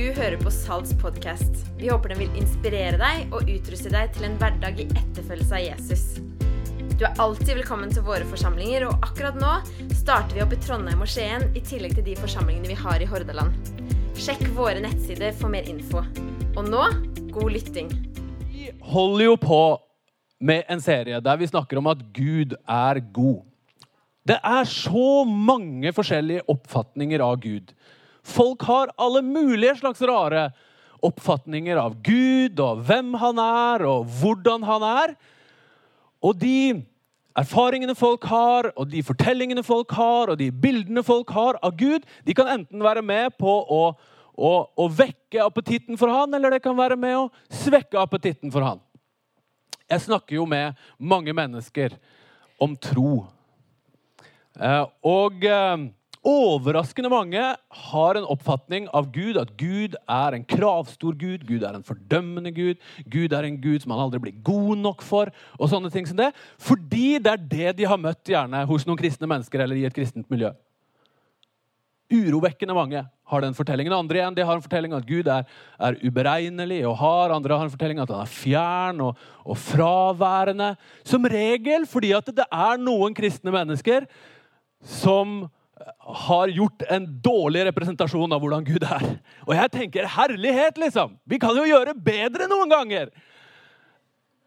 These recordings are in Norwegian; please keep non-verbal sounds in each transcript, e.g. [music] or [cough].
Du hører på Salts podkast. Vi håper den vil inspirere deg og utruste deg til en hverdag i etterfølgelse av Jesus. Du er alltid velkommen til våre forsamlinger, og akkurat nå starter vi opp i Trondheim og Skien i tillegg til de forsamlingene vi har i Hordaland. Sjekk våre nettsider for mer info. Og nå god lytting. Vi holder jo på med en serie der vi snakker om at Gud er god. Det er så mange forskjellige oppfatninger av Gud. Folk har alle mulige slags rare oppfatninger av Gud og hvem han er, og hvordan han er. Og de erfaringene folk har, og de fortellingene folk har, og de bildene folk har av Gud, de kan enten være med på å, å, å vekke appetitten for han, eller det kan være med å svekke appetitten for han. Jeg snakker jo med mange mennesker om tro. Eh, og eh, overraskende mange har en oppfatning av Gud, at Gud er en kravstor Gud, Gud er en fordømmende Gud, Gud er en Gud som han aldri blir god nok for, og sånne ting som det. Fordi det er det de har møtt gjerne hos noen kristne mennesker eller i et kristent miljø. Urovekkende mange har den fortellingen. Andre igjen de har en fortelling at Gud er, er uberegnelig og har. Andre har en fortelling at han er fjern og, og fraværende. Som regel fordi at det er noen kristne mennesker som har gjort en dårlig representasjon av hvordan Gud er. Og jeg tenker herlighet, liksom! Vi kan jo gjøre bedre noen ganger!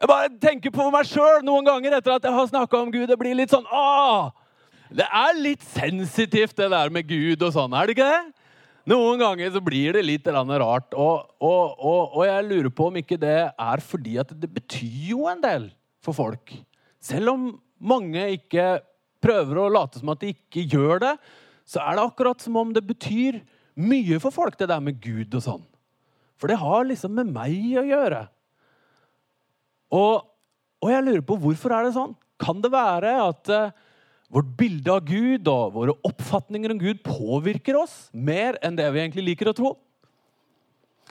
Jeg bare tenker på meg sjøl noen ganger etter at jeg har snakka om Gud. Det blir litt sånn Åh! Det er litt sensitivt, det der med Gud og sånn, er det ikke det? Noen ganger så blir det litt rart. Og, og, og, og, jeg lurer på om ikke det er fordi at det betyr jo en del for folk. Selv om mange ikke prøver å late som at de ikke gjør det, så er det akkurat som om det betyr mye for folk, det der med Gud og sånn. For det har liksom med meg å gjøre. Og, jeg lurer på hvorfor er det sånn? Kan det være at uh, Vårt bilde av Gud og våre oppfatninger om Gud påvirker oss mer enn det vi egentlig liker å tro.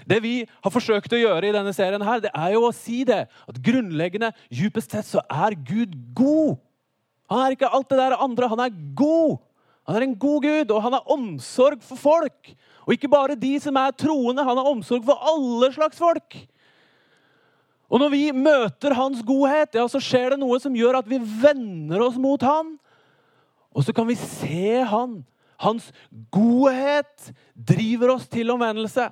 Det vi har forsøkt å gjøre i denne serien, her, det er jo å si det. At grunnleggende, djupest sett, så er Gud god. Han er ikke alt det der andre. Han er god. Han er en god Gud, og han har omsorg for folk. Og ikke bare de som er troende. Han har omsorg for alle slags folk. Og når vi møter hans godhet, ja, så skjer det noe som gjør at vi vender oss mot han. Og så kan vi se han. Hans godhet driver oss til omvendelse.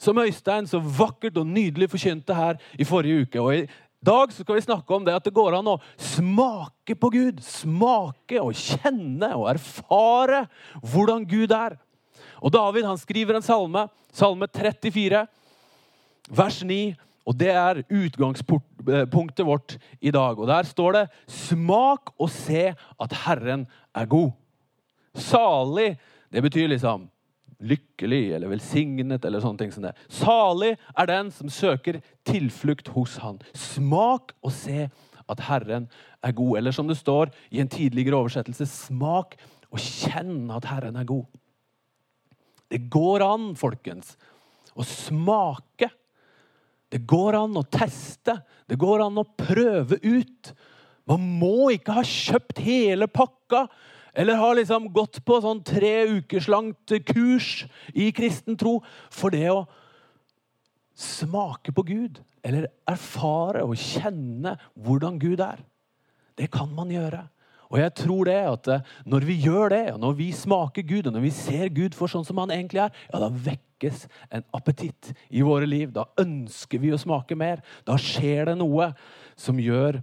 Som Øystein så vakkert og nydelig forkynte her i forrige uke. Og dag skal vi snakke om det at det går an å smake på Gud. Smake og kjenne og erfare hvordan Gud er. Og David han skriver en salme, salme 34, vers 9. Og Det er utgangspunktet vårt i dag. Og Der står det 'Smak og se at Herren er god'. Salig, det betyr liksom lykkelig eller velsignet eller sånne ting som det. Salig er den som søker tilflukt hos han. Smak og se at Herren er god. Eller som det står i en tidligere oversettelse, smak og kjenn at Herren er god. Det går an, folkens, å smake det går an å teste. Det går an å prøve ut. Man må ikke ha kjøpt hele pakka eller har liksom gått på sånn tre ukers langt kurs i kristen tro for det å smake på Gud eller erfare og kjenne hvordan Gud er. Det kan man gjøre. Og jeg tror det at eh, når vi gjør det, og når vi smaker Gud, og når vi ser Gud for sånn som han egentlig er, ja, da vekkes en appetitt i våre liv. Da ønsker vi å smake mer. Da skjer det noe som gjør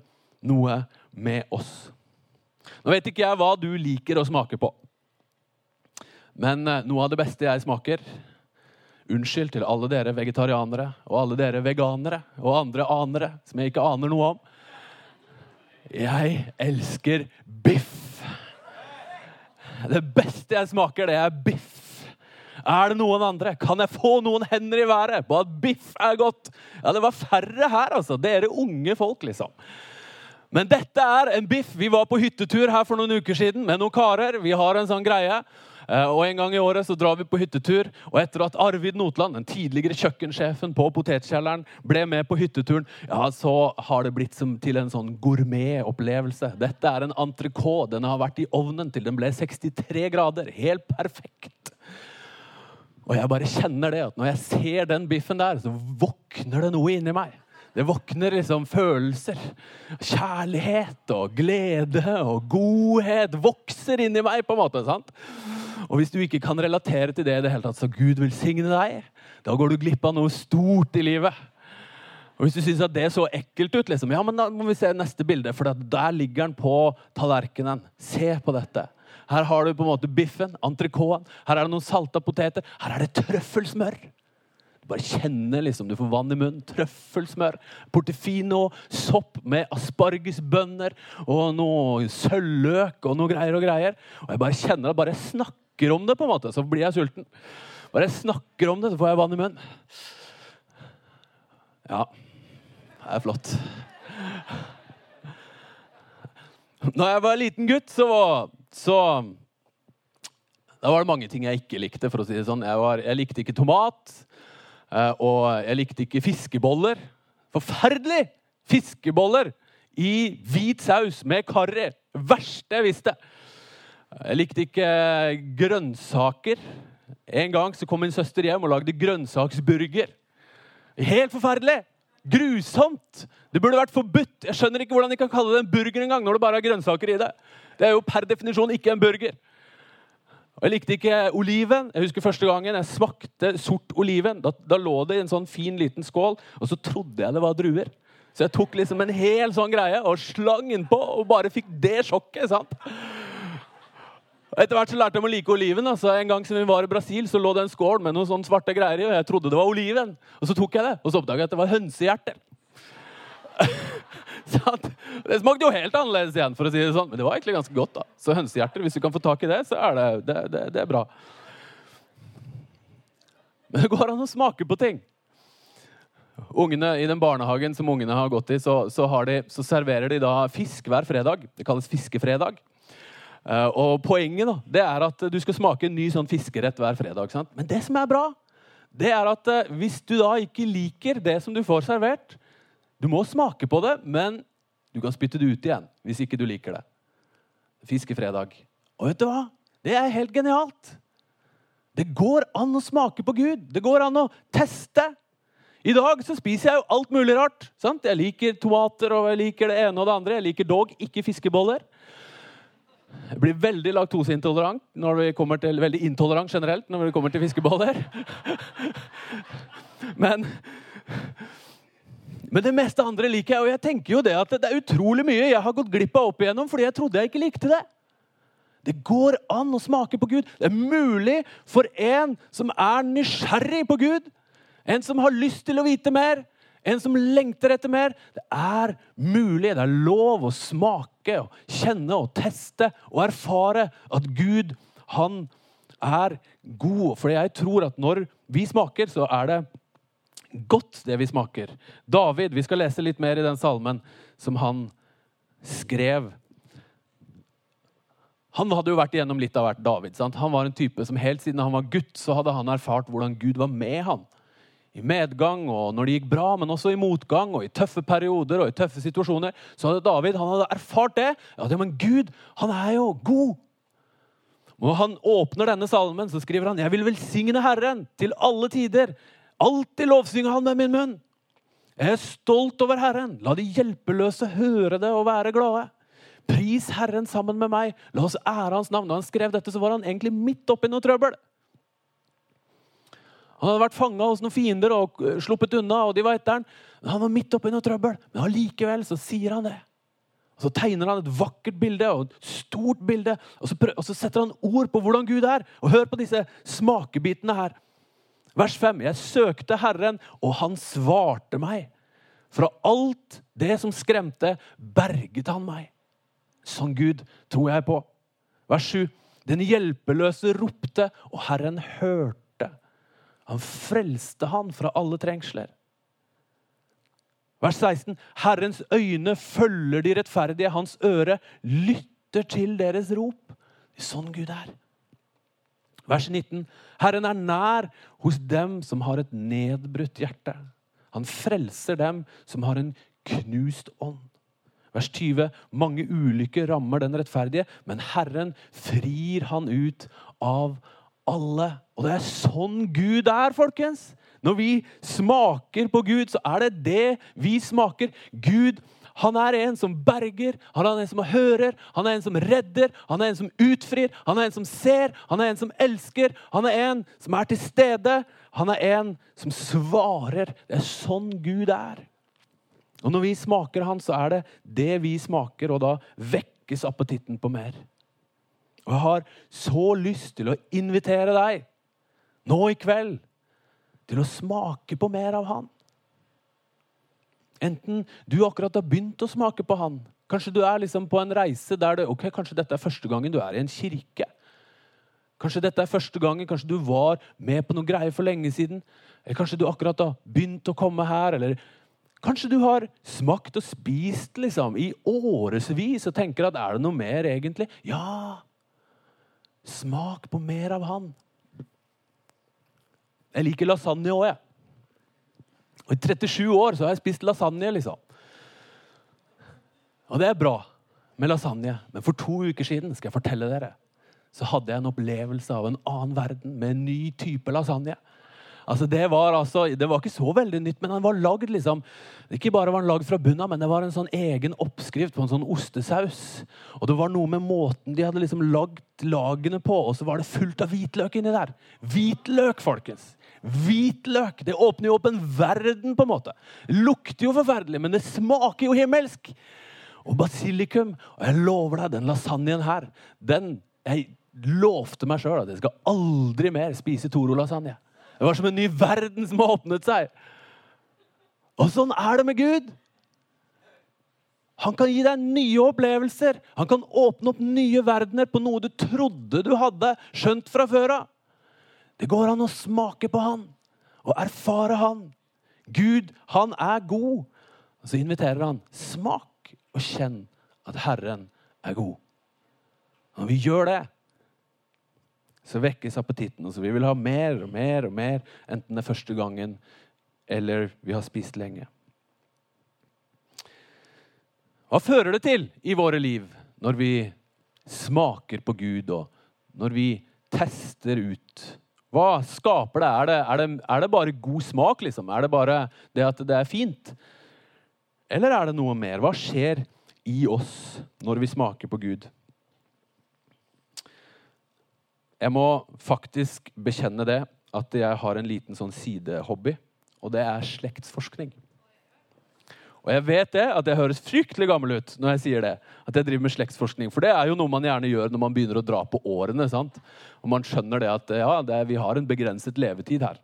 noe med oss. Nå vet ikke jeg hva du liker å smake på. Men eh, noe av det beste jeg smaker Unnskyld til alle dere vegetarianere og alle dere veganere og andre anere som jeg ikke aner noe om. Jeg elsker biff. Det beste jeg smaker, det er biff. Er det noen andre? Kan jeg få noen hender i været på at biff er godt? Ja, Det var færre her, altså. Dere unge folk, liksom. Men dette er en biff. Vi var på hyttetur her for noen uker siden med noen karer. Vi har en sånn greie. Eh, og En gang i året så drar vi på hyttetur. og Etter at Arvid Notland, den tidligere kjøkkensjefen på Potetkjelleren, ble med på hytteturen, ja, så har det blitt som til en sånn gourmetopplevelse. Dette er en entrecôte. Den har vært i ovnen til den ble 63 grader. Helt perfekt. Og jeg bare kjenner det, at når jeg ser den biffen der, så våkner det noe inni meg. Det våkner liksom følelser. Kjærlighet og glede og godhet vokser inni meg, på en måte. sant? Og hvis du ikke kan relatere til det i det hele tatt, så Gud velsigne deg. Da går du glipp av noe stort i livet. Og Hvis du syns det så ekkelt ut, liksom, ja, men da må vi se neste bilde. For der ligger den på tallerkenen. Se på dette. Her har du på en måte biffen, entrecôten. Her er det noen salta poteter. Her er det trøffelsmør. Bare kjenne, liksom, du får vann i munnen. Trøffelsmør. Portefino, sopp med aspargesbønner og noe sølvløk og noe greier og greier. Og jeg bare kjenner at bare jeg snakker om det, på en måte, så blir jeg sulten. Bare jeg snakker om det, så får jeg vann i munnen. Ja. Det er flott. Når jeg var liten gutt, så, så Da var det mange ting jeg ikke likte. for å si det sånn. Jeg, var, jeg likte ikke tomat, og jeg likte ikke fiskeboller. Forferdelig! Fiskeboller i hvit saus med karri. Verste jeg visste. Jeg likte ikke grønnsaker. En gang så kom min søster hjem og lagde grønnsaksburger. Helt forferdelig! Grusomt! Det burde vært forbudt. Jeg skjønner ikke hvordan de kan kalle det en burger engang når det bare er grønnsaker i det. Det er jo per definisjon ikke en burger. Og Jeg likte ikke oliven. Jeg husker Første gangen jeg smakte sort oliven, da, da, lå det i en sånn fin, liten skål, og så trodde jeg det var druer. Så jeg tok liksom en hel sånn greie og slang den på, og bare fikk det sjokket. sant? Etter hvert så lærte jeg å like oliven. altså En gang som vi var i Brasil, så lå det en skål med noen sånne svarte greier i, og jeg trodde det var oliven. Og så tok jeg det, og så oppdaga jeg at det var hønsehjerter. Det smakte jo helt annerledes igjen, for å si det sånn. Men det var egentlig ganske godt. da. Så hønsehjerter, hvis du kan få tak i det, så er det, det, det, det er bra. Men det går an å smake på ting. Ungene, I den barnehagen som ungene har gått i, så, så, de, så serverer de da fisk hver fredag. Det kalles fiskefredag. Uh, og Poenget da, det er at du skal smake en ny sånn fiskerett hver fredag. Sant? Men det som er bra, det er at uh, hvis du da ikke liker det som du får servert Du må smake på det, men du kan spytte det ut igjen hvis ikke du liker det. Fiskefredag. Og vet du hva? Det er helt genialt. Det går an å smake på Gud. Det går an å teste. I dag så spiser jeg jo alt mulig rart. Sant? Jeg liker tomater og jeg liker det ene og det andre. Jeg liker dog ikke fiskeboller. Jeg blir veldig laktoseintolerant når vi kommer til, veldig intolerant generelt når vi kommer til fiskeboller. [laughs] Men, men det meste andre liker jeg, og jeg tenker jo det at det er utrolig mye jeg har gått glipp av opp igjennom fordi jeg trodde jeg ikke likte det. Det går an å smake på Gud. Det er mulig for en som er nysgjerrig på Gud, en som har lyst til å vite mer, en som lengter etter mer. Det er mulig, det er lov å smake og kjenne og teste og erfare at Gud, han er god. For jeg tror at når vi smaker, så er det godt, det vi smaker. David, Vi skal lese litt mer i den salmen som han skrev. Han hadde jo vært igjennom litt av hvert David. Sant? Han var en type som Helt siden han var gutt, så hadde han erfart hvordan Gud var med han i medgang og når det gikk bra, men også i motgang og i tøffe perioder og i tøffe situasjoner, så hadde David han hadde erfart det. Ja, men Gud, han er jo god. Når han åpner denne salmen, så skriver han jeg vil velsigne Herren til alle tider. Alltid lovsynge han med min munn. Jeg er stolt over Herren. La de hjelpeløse høre det og være glade. Pris Herren sammen med meg. La oss ære Hans navn. Når han skrev dette, så var han egentlig midt oppi noe trøbbel. Han hadde vært fanga hos noen fiender og eh, sluppet unna. og de var etter han. Men Han var midt oppi noe trøbbel. Men allikevel så sier han det. Og Så tegner han et vakkert bilde og et stort bilde, og så, prøver, og så setter han ord på hvordan Gud er. Og Hør på disse smakebitene her. Vers 5. Jeg søkte Herren, og han svarte meg. Fra alt det som skremte, berget han meg. Sånn Gud tror jeg på. Vers 7. Den hjelpeløse ropte, og Herren hørte han frelste han fra alle trengsler. Vers 16. Herrens øyne følger de rettferdige. Hans øre lytter til deres rop. Det er sånn Gud er. Vers 19. Herren er nær hos dem som har et nedbrutt hjerte. Han frelser dem som har en knust ånd. Vers 20. Mange ulykker rammer den rettferdige, men Herren frir han ut av alle. Og det er sånn Gud er, folkens. Når vi smaker på Gud, så er det det vi smaker. Gud han er en som berger, han er en som hører, han er en som redder, han er en som utfrir, han er en som ser, han er en som elsker, han er en som er til stede, han er en som svarer. Det er sånn Gud er. Og Når vi smaker han, så er det det vi smaker, og da vekkes appetitten på mer. Og Jeg har så lyst til å invitere deg nå i kveld til å smake på mer av han. Enten du akkurat har begynt å smake på han. Kanskje du er liksom på en reise der det, ok, kanskje dette er første gangen du er i en kirke. Kanskje dette er første gangen, kanskje du var med på noe greier for lenge siden. Eller kanskje du akkurat har begynt å komme her. Eller kanskje du har smakt og spist liksom, i årevis og tenker at er det noe mer egentlig? Ja, smak på mer av han. Jeg liker lasagne òg, jeg. Og I 37 år så har jeg spist lasagne. liksom. Og det er bra med lasagne, men for to uker siden skal jeg fortelle dere, så hadde jeg en opplevelse av en annen verden med en ny type lasagne. Altså, det, var altså, det var ikke så veldig nytt, men den var lagd liksom, Ikke bare var den lagd fra bunnen av, men det var en sånn egen oppskrift på en sånn ostesaus. Og det var noe med måten de hadde liksom lagd lagene på, og så var det fullt av hvitløk inni der. Hvitløk, folkens! Hvitløk! Det åpner jo opp en verden, på en måte. Lukter jo forferdelig, men det smaker jo himmelsk. Og basilikum. Og jeg lover deg, den lasagnen her den, Jeg lovte meg sjøl at jeg skal aldri mer spise Toro-lasagne. Det var som en ny verden som har åpnet seg. Og sånn er det med Gud. Han kan gi deg nye opplevelser. Han kan åpne opp nye verdener på noe du trodde du hadde skjønt fra før av. Det går an å smake på han og erfare han. Gud, han er god. Og så inviterer han. Smak og kjenn at Herren er god. Når vi gjør det, så vekkes appetitten. Og så vi vil ha mer og mer og mer, enten det er første gangen eller vi har spist lenge. Hva fører det til i våre liv når vi smaker på Gud, og når vi tester ut hva skaper det? Er det, er det? er det, bare god smak, liksom? Er det bare det at det er fint? Eller er det noe mer? Hva skjer i oss når vi smaker på Gud? Jeg må faktisk bekjenne det at jeg har en liten sånn sidehobby, og det er slektsforskning. Og jeg vet det, at jeg høres fryktelig gammel ut når jeg sier det. At jeg driver med slektsforskning. For det er jo noe man gjerne gjør når man begynner å dra på årene. sant? Og man skjønner det at ja, det vi har en begrenset levetid her.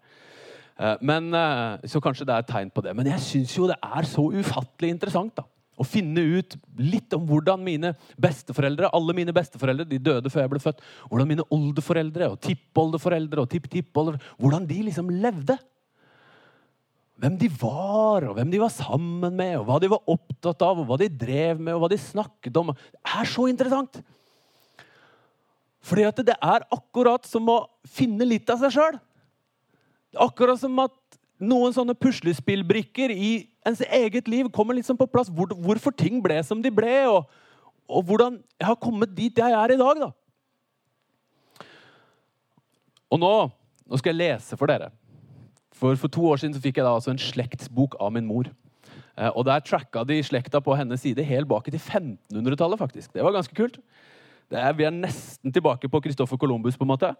Eh, men, eh, Så kanskje det er et tegn på det. Men jeg syns jo det er så ufattelig interessant da, å finne ut litt om hvordan mine besteforeldre alle mine besteforeldre, de døde før jeg ble født, hvordan mine oldeforeldre og tippoldeforeldre og tipptippoldeforeldre hvordan de liksom levde hvem de var, og hvem de var sammen med, og hva de var opptatt av, og hva de drev med, og hva de snakket om. Det er så interessant! Fordi at det er akkurat som å finne litt av seg sjøl. Akkurat som at noen sånne puslespillbrikker i ens eget liv kommer liksom på plass. Hvor, hvorfor ting ble som de ble, og, og, hvordan jeg har kommet dit jeg er i dag. da. Og nå, nå skal jeg lese for dere. For, for to år siden fikk jeg da altså en slektsbok av min mor. Eh, og Der tracka de slekta på hennes side helt bak til 1500-tallet. faktisk. Det var ganske kult. Er, vi er nesten tilbake på Christoffer Columbus. på en måte.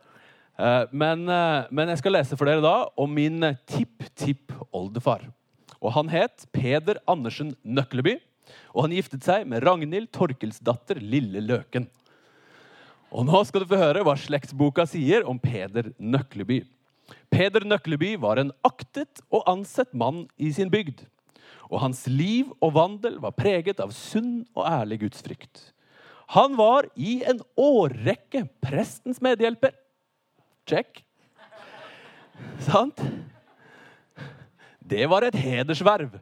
Eh, men, eh, men, jeg skal lese for dere da om min tipp-tipp-oldefar. Og Han het Peder Andersen Nøkleby. Og han giftet seg med Ragnhild Torkelsdatter Lille Løken. Og Nå skal du få høre hva slektsboka sier om Peder Nøkleby. Peder Nøkleby var en aktet og ansett mann i sin bygd. Og hans liv og vandel var preget av sunn og ærlig gudsfrykt. Han var i en årrekke prestens medhjelper. Check. Sant? Det var et hedersverv.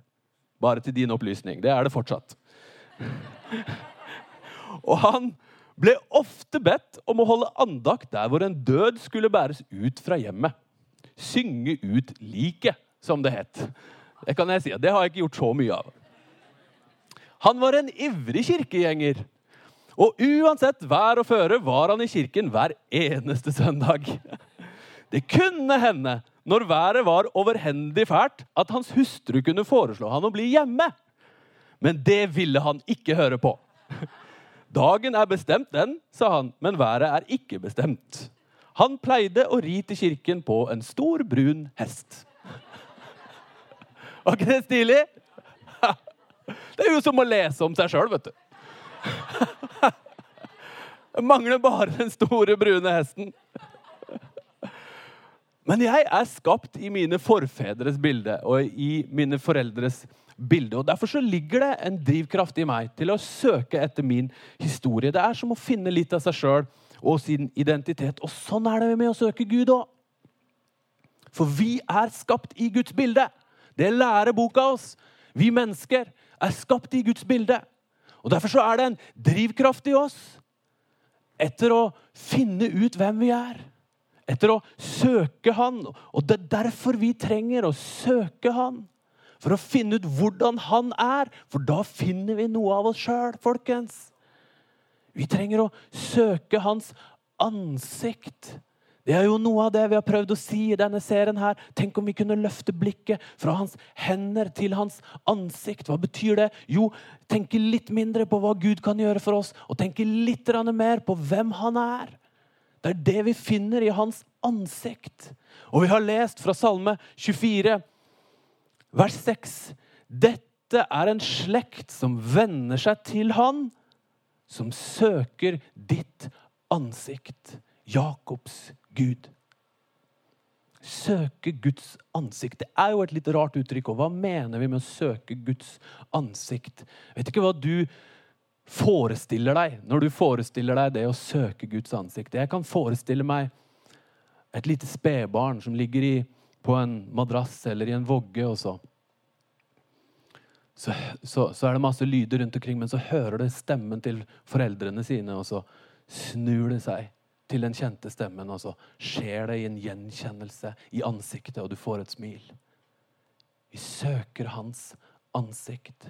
Bare til din opplysning. Det er det fortsatt. Og han ble ofte bedt om å holde andakt der hvor en død skulle bæres ut fra hjemmet synge ut liket, som det het. Det kan jeg si. Det har jeg ikke gjort så mye av. Han var en ivrig kirkegjenger. Og uansett vær og føre var han i kirken hver eneste søndag. Det kunne hende, når været var overhendig fælt, at hans hustru kunne foreslå han å bli hjemme. Men det ville han ikke høre på. Dagen er bestemt, den, sa han, men været er ikke bestemt. Han pleide å ri til kirken på en stor, brun hest. Var ikke det stilig? Det er jo som å lese om seg sjøl, vet du. Jeg mangler bare den store, brune hesten. Men jeg er skapt i mine forfedres bilde og i mine foreldres bilde. og Derfor så ligger det en drivkraft i meg til å søke etter min historie. Det er som å finne litt av seg sjøl og sin identitet. Og sånn er det med å søke Gud òg. For vi er skapt i Guds bilde. Det lærer boka oss. Vi mennesker er skapt i Guds bilde. Og Derfor så er det en drivkraft i oss etter å finne ut hvem vi er. Etter å søke Han. Og det er derfor vi trenger å søke Han. For å finne ut hvordan Han er. For da finner vi noe av oss sjøl, folkens. Vi trenger å søke Hans ansikt. Det er jo noe av det vi har prøvd å si i denne serien. her. Tenk om vi kunne løfte blikket fra hans hender til hans ansikt. Hva betyr det? Jo, tenke litt mindre på hva Gud kan gjøre for oss, og tenke litt mer på hvem han er. Det er det vi finner i hans ansikt. Og vi har lest fra Salme 24, vers 6. Dette er en slekt som venner seg til han, som søker ditt ansikt. Jakobs Gud. Søke Guds ansikt. Det er jo et litt rart uttrykk. Og hva mener vi med å søke Guds ansikt? Vet ikke hva du forestiller deg når du forestiller deg det å søke Guds ansikt. Jeg kan forestille meg et lite spedbarn som ligger i, på en madrass eller i en vogge. og så. Så, så, så er det masse lyder rundt omkring, men så hører det stemmen til foreldrene sine, og så snur det seg til den kjente stemmen, og så skjer det i en gjenkjennelse i ansiktet, og du får et smil. Vi søker hans ansikt.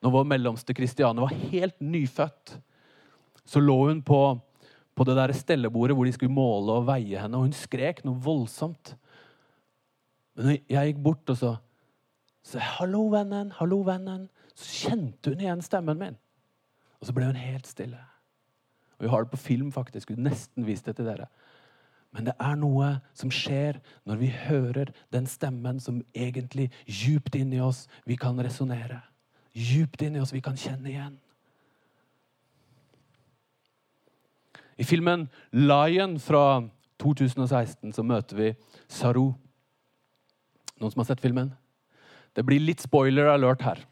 Når vår mellomste Kristiane var helt nyfødt, så lå hun på, på det der stellebordet hvor de skulle måle og veie henne, og hun skrek noe voldsomt. Men jeg gikk bort og så sa 'Hallo, vennen. Hallo, vennen.' Så kjente hun igjen stemmen min. Og så ble hun helt stille. Og Vi har det på film, faktisk. Vi nesten vist det til dere. Men det er noe som skjer når vi hører den stemmen som egentlig djupt inni oss vi kan resonnere. Djupt inni oss vi kan kjenne igjen. I filmen 'Lion' fra 2016 så møter vi Saru. Noen som har sett filmen? Det blir litt spoiler alert her.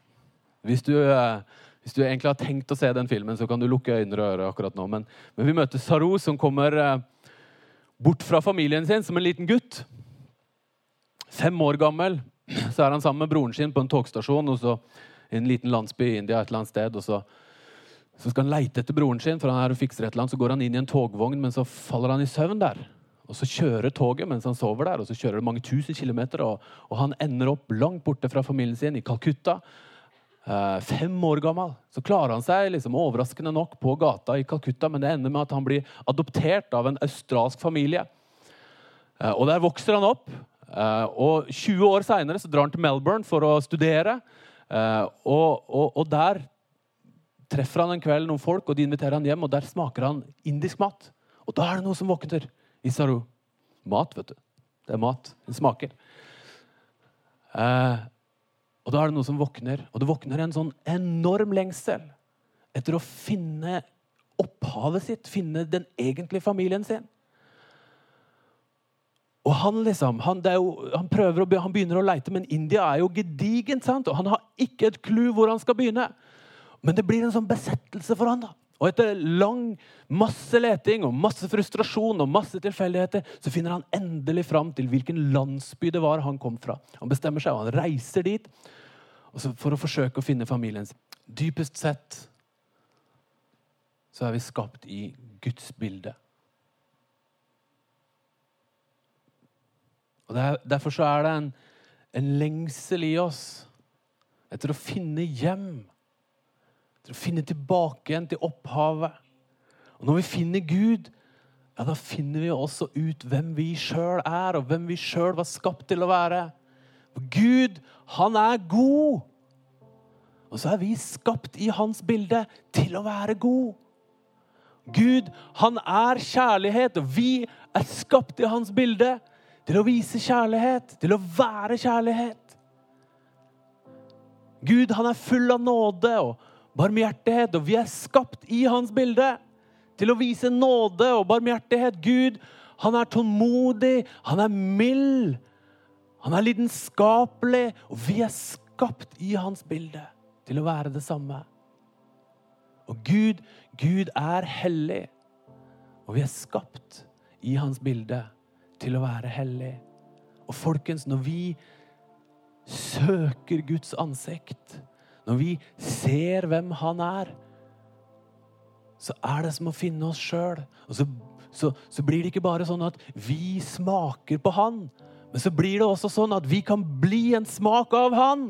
Hvis du eh, hvis du egentlig har tenkt å se den filmen, så kan du lukke øyne og ører akkurat nå. Men, men vi møter Saru, som kommer eh, bort fra familien sin som en liten gutt. Fem år gammel så er han sammen med broren sin på en togstasjon og så i en liten landsby i India. et eller annet sted, og så, så skal han leite etter broren sin, for han er og fikser et eller annet. Så går han inn i en togvogn, men så faller han i søvn der. Og Så kjører toget mens han sover der, og så kjører det mange tusen kilometer. Og, og han ender opp langt borte fra familien sin, i Calcutta. Eh, fem år gammel så klarer han seg liksom overraskende nok på gata i Calcutta, men det ender med at han blir adoptert av en australsk familie. Eh, og Der vokser han opp. Eh, og 20 år seinere drar han til Melbourne for å studere. Og, og, og, der treffer han en kveld noen folk, og de inviterer han hjem. og Der smaker han indisk mat. Og da er det noe som våkner i Saru. Mat, vet du. Det er mat. Det smaker. Og da er det noe som våkner, og det våkner en sånn enorm lengsel etter å finne opphavet sitt, finne den egentlige familien sin. Og Han liksom, han, jo, han prøver å, han begynner å leite, men India er jo gedigent. sant? Og Han har ikke et clou hvor han skal begynne. Men det blir en sånn besettelse for han da. Og etter lang, masse leting og masse frustrasjon og masse tilfeldigheter, så finner han endelig fram til hvilken landsby det var han kom fra. Han bestemmer seg, og han reiser dit for å forsøke å finne familien sin. Dypest sett så er vi skapt i Guds bilde. Og Derfor så er det en, en lengsel i oss etter å finne hjem til å finne tilbake igjen til opphavet. Og når vi finner Gud, ja, da finner vi også ut hvem vi sjøl er, og hvem vi sjøl var skapt til å være. For Gud, han er god. Og så er vi skapt i hans bilde til å være god. Gud, han er kjærlighet, og vi er skapt i hans bilde til å vise kjærlighet, til å være kjærlighet. Gud, han er full av nåde og barmhjertighet, og vi er skapt i hans bilde til å vise nåde og barmhjertighet. Gud, han er tålmodig, han er mild, han er lidenskapelig, og vi er skapt i hans bilde til å være det samme. Og Gud, Gud er hellig, og vi er skapt i hans bilde til å være hellig. Og folkens, når vi søker Guds ansikt, når vi ser hvem han er, så er det som å finne oss sjøl. Og så, så, så, blir det ikke bare sånn at vi smaker på han, men så blir det også sånn at vi kan bli en smak av han.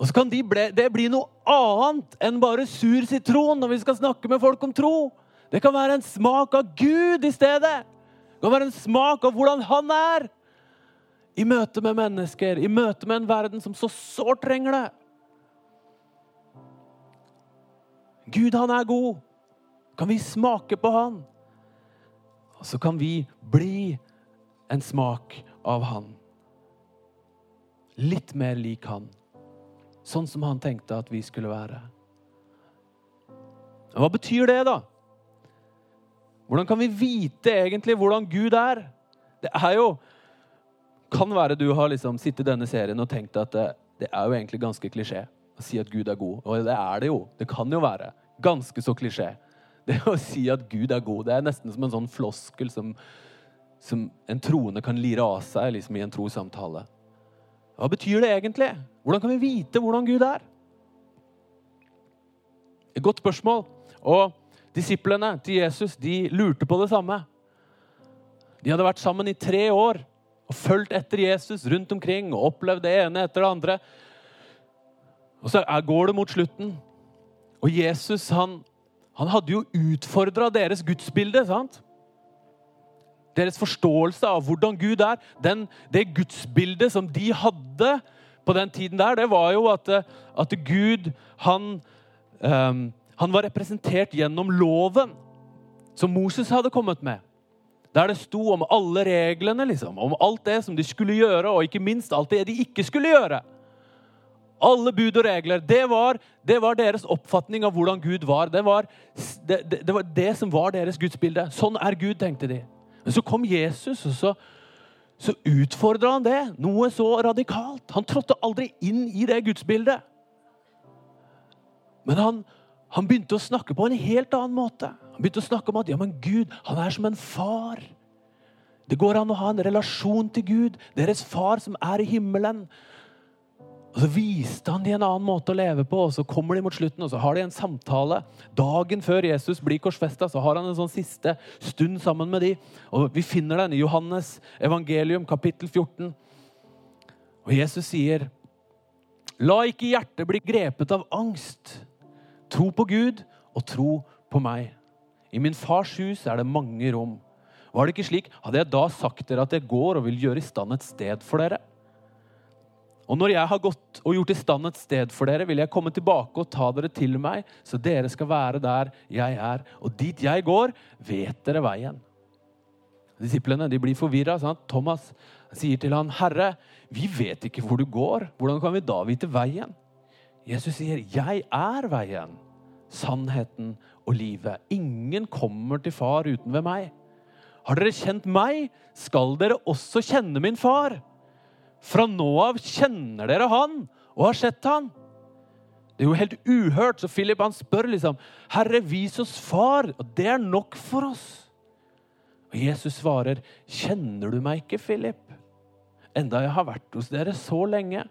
Og så kan de ble, det bli noe annet enn bare sur sitron når vi skal snakke med folk om tro. Det kan være en smak av Gud i stedet. Det kan være en smak av hvordan han er. I møte med mennesker, i møte med en verden som så sårt trenger det. Gud, han er god. Kan vi smake på han? Og så kan vi bli en smak av han. Litt mer lik han. Sånn som han tenkte at vi skulle være. Hva betyr det, da? Hvordan kan vi vite egentlig hvordan Gud er? Det er jo Kan være du har liksom sittet i denne serien og tenkt at det, det er jo egentlig ganske klisjé å si at Gud er god. Og det er det jo. Det kan jo være. Ganske så klisjé. Det å si at Gud er god, det er nesten som en sånn floskel som, som en troende kan lire av seg liksom i en trossamtale. Hva betyr det egentlig? Hvordan kan vi vite hvordan Gud er? Et godt spørsmål. Og Disiplene til Jesus de lurte på det samme. De hadde vært sammen i tre år og fulgt etter Jesus rundt omkring og opplevd det ene etter det andre. Og så går det mot slutten. Og Jesus han, han hadde jo utfordra deres gudsbilde. sant? Deres forståelse av hvordan Gud er. Den, det gudsbildet som de hadde på den tiden der, det var jo at, at Gud han um, han var representert gjennom loven som Moses hadde kommet med. Der det sto om alle reglene, liksom, om alt det som de skulle gjøre, og ikke minst alt det de ikke skulle gjøre. Alle bud og regler. Det var, det var deres oppfatning av hvordan Gud var. Det var det, det, var det, som var deres gudsbilde. Sånn er Gud, tenkte de. Men så kom Jesus, og så, så utfordra han det. Noe så radikalt. Han trådte aldri inn i det gudsbildet. Men han, han begynte å snakke på en helt annen måte. Han begynte å snakke om at ja, men Gud han er som en far. Det går an å ha en relasjon til Gud, deres far som er i himmelen. Og Så viste han de en annen måte å leve på, og så kommer de mot slutten og så har de en samtale. Dagen før Jesus blir korsfesta, har han en sånn siste stund sammen med de. Og Vi finner den i Johannes evangelium, kapittel 14. Og Jesus sier, La ikke hjertet bli grepet av angst. Tro på Gud og tro på meg. I min fars hus er det mange rom. Var det ikke slik, hadde jeg da sagt dere at jeg går og vil gjøre i stand et sted for dere. Og når jeg har gått og gjort i stand et sted for dere, vil jeg komme tilbake og ta dere til meg, så dere skal være der jeg er. Og dit jeg går, vet dere veien. Disiplene de blir forvirra. Thomas sier til han, 'Herre, vi vet ikke hvor du går. Hvordan kan vi da vite veien?' Jesus sier, 'Jeg er veien, sannheten og livet'. Ingen kommer til far uten ved meg. Har dere kjent meg, skal dere også kjenne min far. Fra nå av kjenner dere han og har sett han. Det er jo helt uhørt, så Philip han spør liksom, 'Herre, vis oss far.' Og det er nok for oss. Og Jesus svarer, 'Kjenner du meg ikke, Philip?' Enda jeg har vært hos dere så lenge.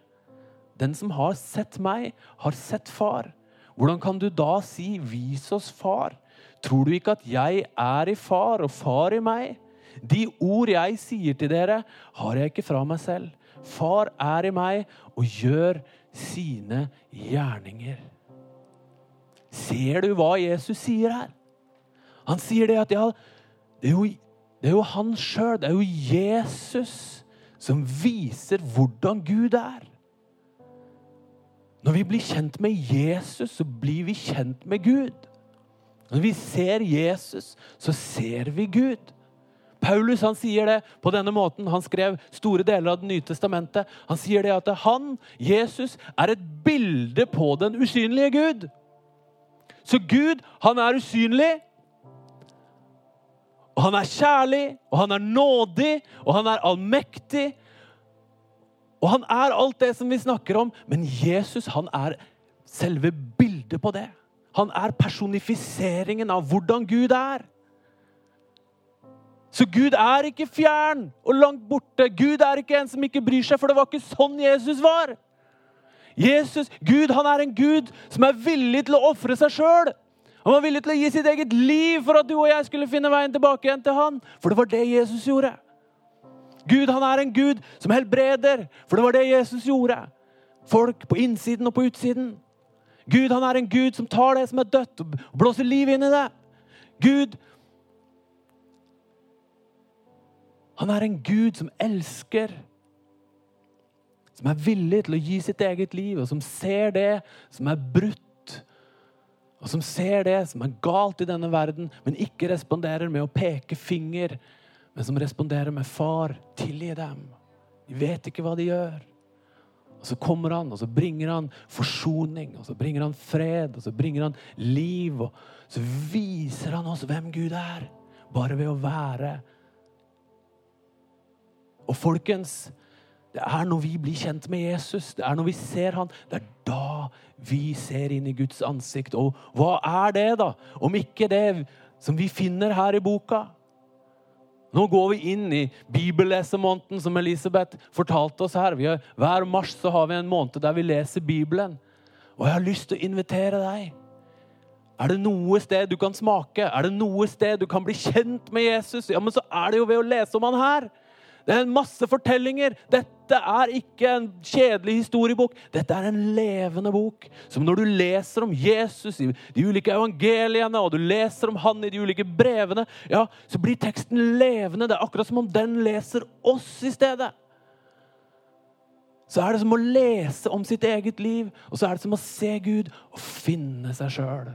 Den som har sett meg, har sett far. Hvordan kan du da si 'vis oss far'? Tror du ikke at jeg er i far og far i meg? De ord jeg sier til dere, har jeg ikke fra meg selv. Far er i meg og gjør sine gjerninger. Ser du hva Jesus sier her? Han sier det at ja, Det er jo, det er jo han sjøl, det er jo Jesus, som viser hvordan Gud er. Når vi blir kjent med Jesus, så blir vi kjent med Gud. Når vi ser Jesus, så ser vi Gud. Paulus han sier det på denne måten. Han skrev store deler av Det nye testamentet. Han sier det at han, Jesus, er et bilde på den usynlige Gud. Så Gud, han er usynlig. Og han er kjærlig, og han er nådig, og han er allmektig. Og han er alt det som vi snakker om, men Jesus han er selve bildet på det. Han er personifiseringen av hvordan Gud er. Så Gud er ikke fjern og langt borte. Gud er ikke en som ikke bryr seg, for det var ikke sånn Jesus var. Jesus, Gud han er en Gud som er villig til å ofre seg sjøl. Han var villig til å gi sitt eget liv for at du og jeg skulle finne veien tilbake igjen til han. For det var det Jesus gjorde. Gud han er en Gud som helbreder, for det var det Jesus gjorde. Folk på innsiden og på utsiden. Gud han er en Gud som tar det som er dødt, og blåser liv inn i det. Gud Han er en Gud som elsker. Som er villig til å gi sitt eget liv, og som ser det som er brutt. Og som ser det som er galt i denne verden, men ikke responderer med å peke finger, men som responderer med 'Far, tilgi dem'. De vet ikke hva de gjør. Og Så kommer han, og så bringer han forsoning, og så bringer han fred, og så bringer han liv. Og så viser han oss hvem Gud er, bare ved å være. Og folkens, det er når vi blir kjent med Jesus, det er når vi ser han, det er da vi ser inn i Guds ansikt. Og hva er det, da? Om ikke det som vi finner her i boka? Nå går vi inn i bibellesemåneden, som Elisabeth fortalte oss her. Har, hver mars så har vi en måned der vi leser Bibelen. Og jeg har lyst til å invitere deg. Er det noe sted du kan smake? Er det noe sted du kan bli kjent med Jesus? Ja, men så er det jo ved å lese om han her. Det er en masse fortellinger. Dette er ikke en kjedelig historiebok. Dette er en levende bok. Som når du leser om Jesus i de ulike evangeliene, og du leser om han i de ulike brevene, ja, så blir teksten levende. Det er akkurat som om den leser oss i stedet. Så er det som å lese om sitt eget liv, og så er det som å se Gud og finne seg sjøl.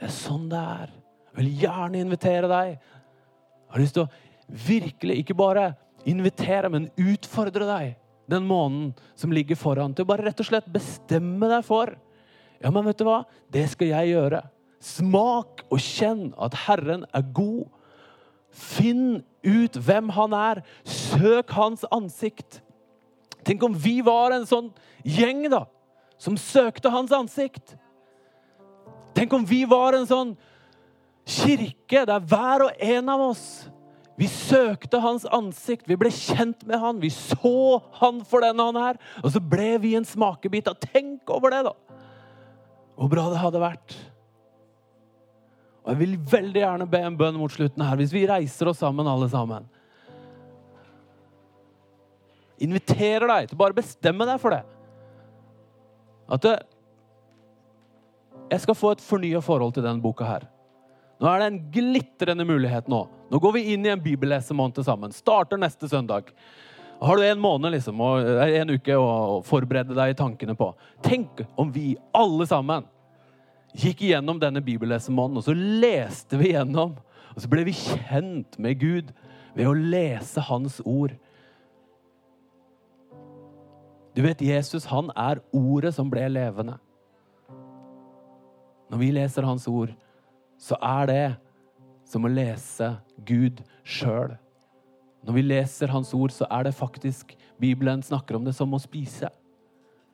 Det er sånn det er. Jeg vil gjerne invitere deg. Jeg har lyst til å virkelig ikke bare invitere, men utfordre deg den måneden som ligger foran, til å bare rett og slett bestemme deg for Ja, men vet du hva? Det skal jeg gjøre. Smak og kjenn at Herren er god. Finn ut hvem han er. Søk hans ansikt. Tenk om vi var en sånn gjeng da, som søkte hans ansikt. Tenk om vi var en sånn kirke der hver og en av oss vi søkte hans ansikt, vi ble kjent med han, vi så han for den han er. Og så ble vi en smakebit av Tenk over det, da! Hvor bra det hadde vært. Og Jeg vil veldig gjerne be en bønn mot slutten her, hvis vi reiser oss sammen, alle sammen. Inviterer deg til bare bestemme deg for det. At du jeg skal få et fornya forhold til denne boka her. Nå er det en glitrende mulighet nå. Nå går vi inn i en bibellesemåned sammen. Starter neste søndag. Har du en måned liksom, og en uke å forberede deg i tankene på? Tenk om vi alle sammen gikk igjennom denne bibellesemåneden, og så leste vi gjennom. Og så ble vi kjent med Gud ved å lese Hans ord. Du vet, Jesus han er ordet som ble levende. Når vi leser Hans ord, så er det som å lese Gud sjøl. Når vi leser Hans ord, så er det faktisk Bibelen snakker om det som å spise.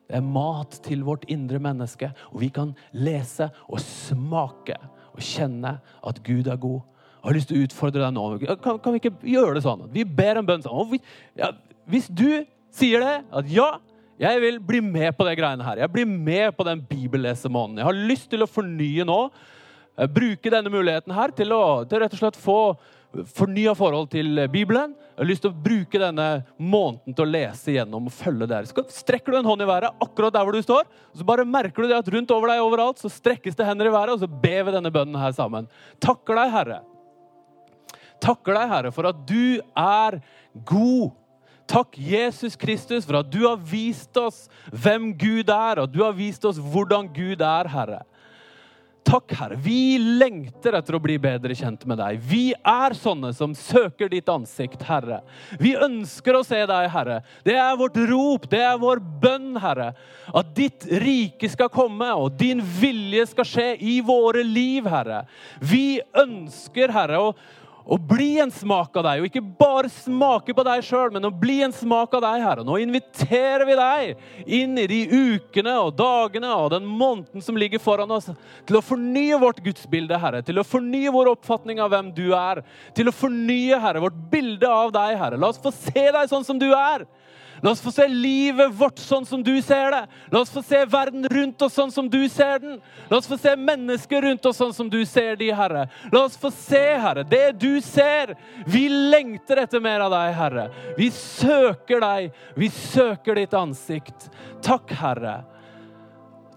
Det er mat til vårt indre menneske, og vi kan lese og smake og kjenne at Gud er god. Jeg har lyst til å utfordre deg nå. Kan, kan vi ikke gjøre det sånn? Vi ber en bønn sammen. Ja, hvis du sier det, at ja, jeg vil bli med på det greiene her. Jeg blir med på den bibellesemåneden. Jeg har lyst til å fornye nå. Eh, bruke denne muligheten her til å, til rett og slett få, fornya forhold til Bibelen. Jeg har lyst til å bruke denne måneden til å lese gjennom og følge der. Så strekker du en hånd i været akkurat der hvor du står. Så bare merker du det at rundt over deg overalt så strekkes det hender i været, og så ber vi denne bønnen her sammen. Takker deg, Herre. Takker deg, Herre, for at du er god. Takk, Jesus Kristus, for at du har vist oss hvem Gud er, og du har vist oss hvordan Gud er, Herre. Takk, Herre. Vi lengter etter å bli bedre kjent med deg. Vi er sånne som søker ditt ansikt, Herre. Vi ønsker å se deg, Herre. Det er vårt rop, det er vår bønn, Herre. At ditt rike skal komme, og din vilje skal skje i våre liv, Herre. Vi ønsker, Herre, å å bli en smak av deg, og ikke bare smake på deg sjøl, men å bli en smak av deg, Herre. Nå inviterer vi deg inn i de ukene og dagene og den måneden som ligger foran oss, til å fornye vårt gudsbilde, Herre. Til å fornye vår oppfatning av hvem du er. Til å fornye, Herre, vårt bilde av deg, Herre. La oss få se deg sånn som du er. La oss få se livet vårt sånn som du ser det. La oss få se verden rundt oss sånn som du ser den. La oss få se mennesker rundt oss sånn som du ser de, Herre. La oss få se, Herre, det du ser. Vi lengter etter mer av deg, Herre. Vi søker deg. Vi søker ditt ansikt. Takk, Herre.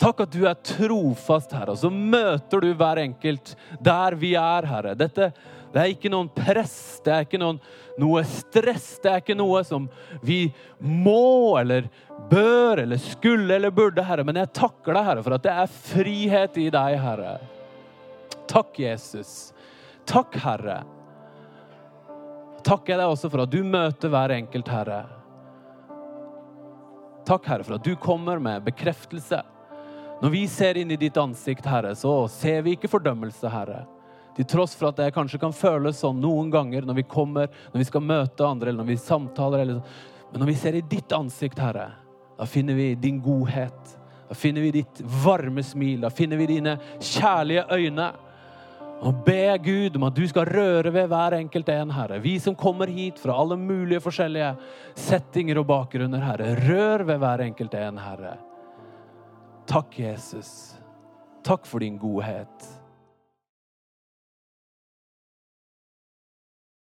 Takk at du er trofast, Herre. Og så møter du hver enkelt der vi er, Herre. Dette det er ikke noen press, det er ikke noen, noe stress. Det er ikke noe som vi må eller bør eller skulle eller burde, Herre. Men jeg takker deg, Herre, for at det er frihet i deg, Herre. Takk, Jesus. Takk, Herre. Takker jeg deg også for at du møter hver enkelt, Herre. Takk, Herre, for at du kommer med bekreftelse. Når vi ser inn i ditt ansikt, Herre, så ser vi ikke fordømmelse, Herre. Til tross for at det kanskje kan føles sånn noen ganger når vi kommer, når vi skal møte andre, eller når vi samtaler. Eller, men når vi ser i ditt ansikt, Herre, da finner vi din godhet. Da finner vi ditt varme smil. Da finner vi dine kjærlige øyne. Og be Gud om at du skal røre ved hver enkelt en, Herre. Vi som kommer hit fra alle mulige forskjellige settinger og bakgrunner, Herre. Rør ved hver enkelt en, Herre. Takk, Jesus. Takk for din godhet.